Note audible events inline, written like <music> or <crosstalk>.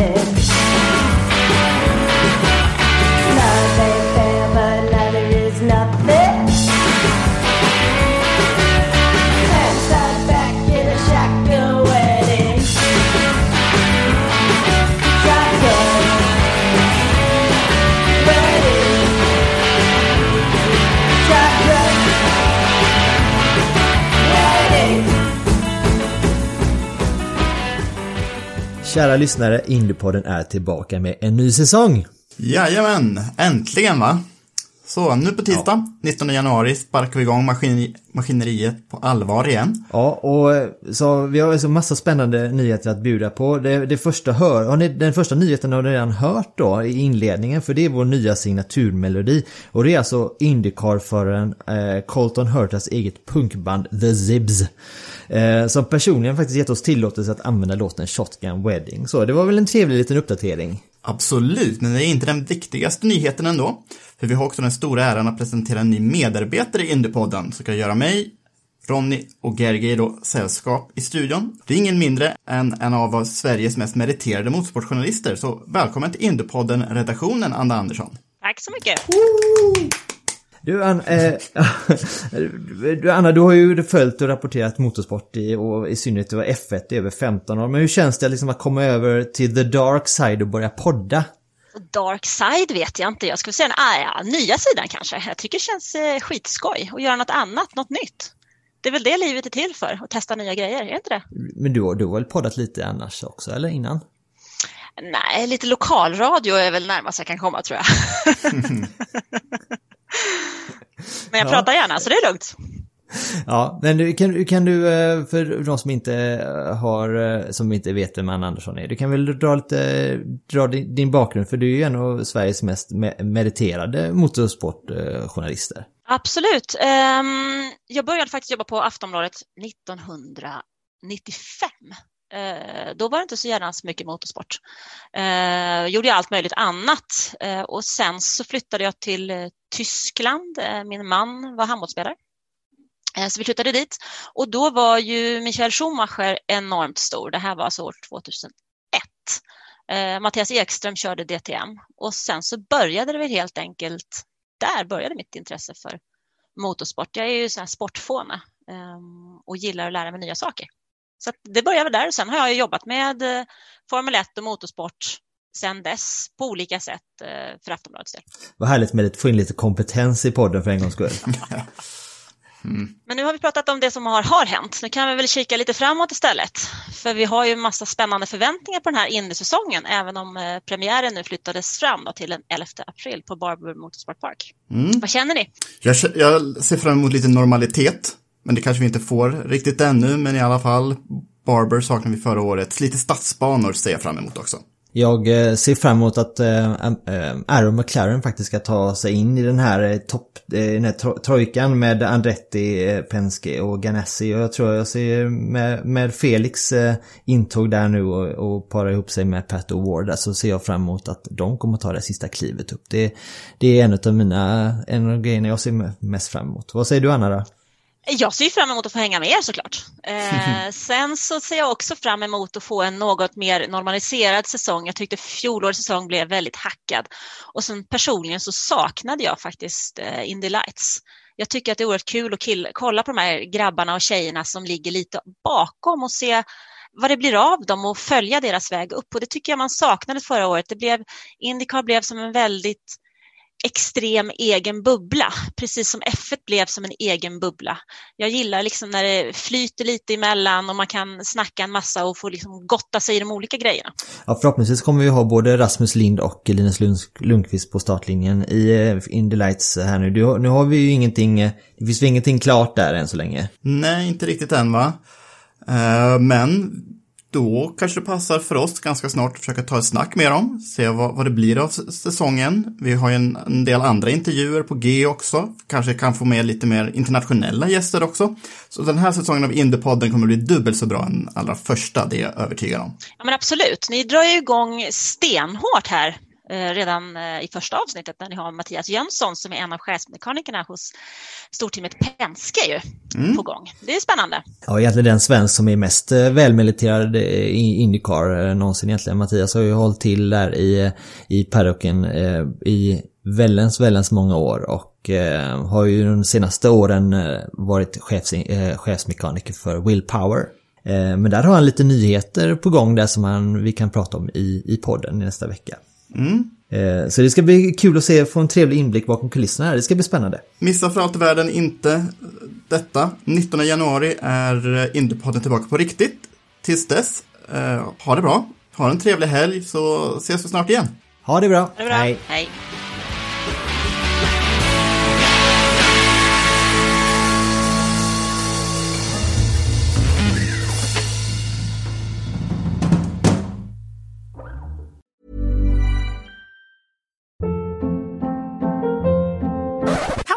Alex. Kära lyssnare, Indiepodden är tillbaka med en ny säsong. Jajamän, äntligen va? Så nu på tisdag, 19 januari, sparkar vi igång maskin maskineriet på allvar igen. Ja, och eh, så vi har så massa spännande nyheter att bjuda på. Det, det första hör, har ni, den första nyheten har ni redan hört då i inledningen för det är vår nya signaturmelodi. Och det är alltså Indycar-föraren eh, Colton Hurtas eget punkband The Zibs. Eh, som personligen faktiskt gett oss tillåtelse att använda låten Shotgun Wedding. Så det var väl en trevlig liten uppdatering. Absolut, men det är inte den viktigaste nyheten ändå. För vi har också den stora äran att presentera en ny medarbetare i Indiepodden som ska göra mig, Ronny och Gergely då sällskap i studion. Det är ingen mindre än en av Sveriges mest meriterade motorsportjournalister. Så välkommen till Indiepodden-redaktionen, Anna Andersson. Tack så mycket. Du, Anna, eh, <laughs> du, Anna, du har ju följt och rapporterat motorsport i, och i synnerhet det var F1 i över 15 år. Men hur känns det liksom att komma över till the dark side och börja podda? Dark side vet jag inte. Jag skulle säga ah, ja, nya sidan kanske. Jag tycker det känns eh, skitskoj att göra något annat, något nytt. Det är väl det livet är till för, att testa nya grejer, är det inte det? Men du, har- du har väl poddat lite annars också, eller innan? Nej, lite lokalradio är väl närmast jag kan komma tror jag. <laughs> <laughs> Men jag Ja. pratar gärna, så det är lugnt. Ja, men kan, kan du, eh, för de som inte eh, har, eh, som inte vet vem Anna Andersson är, du kan väl dra lite, dra din, din bakgrund, för du är ju en av Sveriges mest me- meriterade motorsportjournalister. Absolut. Ehm, jag började faktiskt jobba på Aftonbladet 1995. Eh, då var det inte så gärna så mycket motorsport. Eh, gjorde jag allt möjligt annat Eh, och sen så flyttade jag till eh, Tyskland. Eh, min man var handbollsspelare. Eh, så vi flyttade dit och då var ju Michael Schumacher enormt stor. Det här var alltså år 2001. Eh, Mattias Ekström körde DTM och sen så började det väl helt enkelt, där började mitt intresse för motorsport. Jag är ju så här sportfåne eh, och gillar att lära mig nya saker. Så att det började där och sen har jag jobbat med eh, Formel 1 och motorsport sen dess på olika sätt eh, för Aftonbladets del. Vad härligt med att få in lite kompetens i podden för en gångs skull. <laughs> Men nu har vi pratat om det som har, har hänt. Nu kan vi väl kika lite framåt istället. För vi har ju en massa spännande förväntningar på den här innesäsongen, även om eh, premiären nu flyttades fram då, till den 11 april på Barber Motorsport Park. Vad känner ni? Jag, jag ser fram emot lite normalitet, men det kanske vi inte får riktigt ännu, men i alla fall, Barber saknar vi förra året. Lite stadsbanor ser jag fram emot också. Jag eh, ser fram emot att eh, eh, Aaron McLaren faktiskt ska ta sig in i den här topp, den här trojkan med Andretti, Penske och Ganassi. Och jag tror jag ser med, med Felix intåg där nu och, och para ihop sig med Pat Ward där, så ser jag fram emot att de kommer ta det sista klivet upp. Det, det är en av mina, en av grejerna jag ser mest fram emot. Vad säger du Anna då? Jag ser fram emot att få hänga med er såklart. Eh, <laughs> sen så ser jag också fram emot att få en något mer normaliserad säsong. Jag tyckte fjolårets säsong blev väldigt hackad. Och sen personligen så saknade jag faktiskt eh, Indy Lights. Jag tycker att det är oerhört kul att kill- kolla på de här grabbarna och tjejerna som ligger lite bakom och se vad det blir av dem och följa deras väg upp. Och det tycker jag man saknade förra året. Det blev, Indycar blev som en väldigt extrem egen bubbla, precis som F1 blev som en egen bubbla. Jag gillar liksom när det flyter lite emellan och man kan snacka en massa och få liksom gotta sig i de olika grejerna. Ja, förhoppningsvis kommer vi ha både Rasmus Lind och Linus Lundqvist på startlinjen i eh, Indy Lights här nu. Nu har vi ju ingenting, eh, det finns ju ingenting klart där än så länge. Nej, inte riktigt än va? Eh, men då kanske det passar för oss ganska snart att försöka ta ett snack med dem, se vad, vad det blir av säsongen. Vi har ju en, en, del andra intervjuer på G också, kanske kan få med lite mer internationella gäster också. Så den här säsongen av Indiepodden kommer bli dubbelt så bra än allra första, det är jag övertygad om. Ja men absolut, ni drar ju igång stenhårt här redan eh, i första avsnittet när ni har Mattias Jönsson som är en av chefsmekanikerna hos storteamet Penske ju, mm. på gång. Det är spännande. Ja, egentligen den svensk som är mest eh, välmeriterad i Indycar någonsin egentligen. Mattias har ju hållit till där i, i paddocken i väldens, väldens många år och har ju de senaste åren varit chefs, chefsmekaniker för Willpower. Men där har han lite nyheter på gång där som han, vi kan prata om i, i podden nästa vecka. Mm. Eh, så det ska bli kul att se, få en trevlig inblick bakom kulisserna här. Det ska bli spännande. Missa för allt i världen inte detta. 19 januari är Indiepodden tillbaka på riktigt. Tills dess, eh, ha det bra. Ha en trevlig helg så ses vi snart igen. Ha det bra. Ha det bra. Hej. Hej.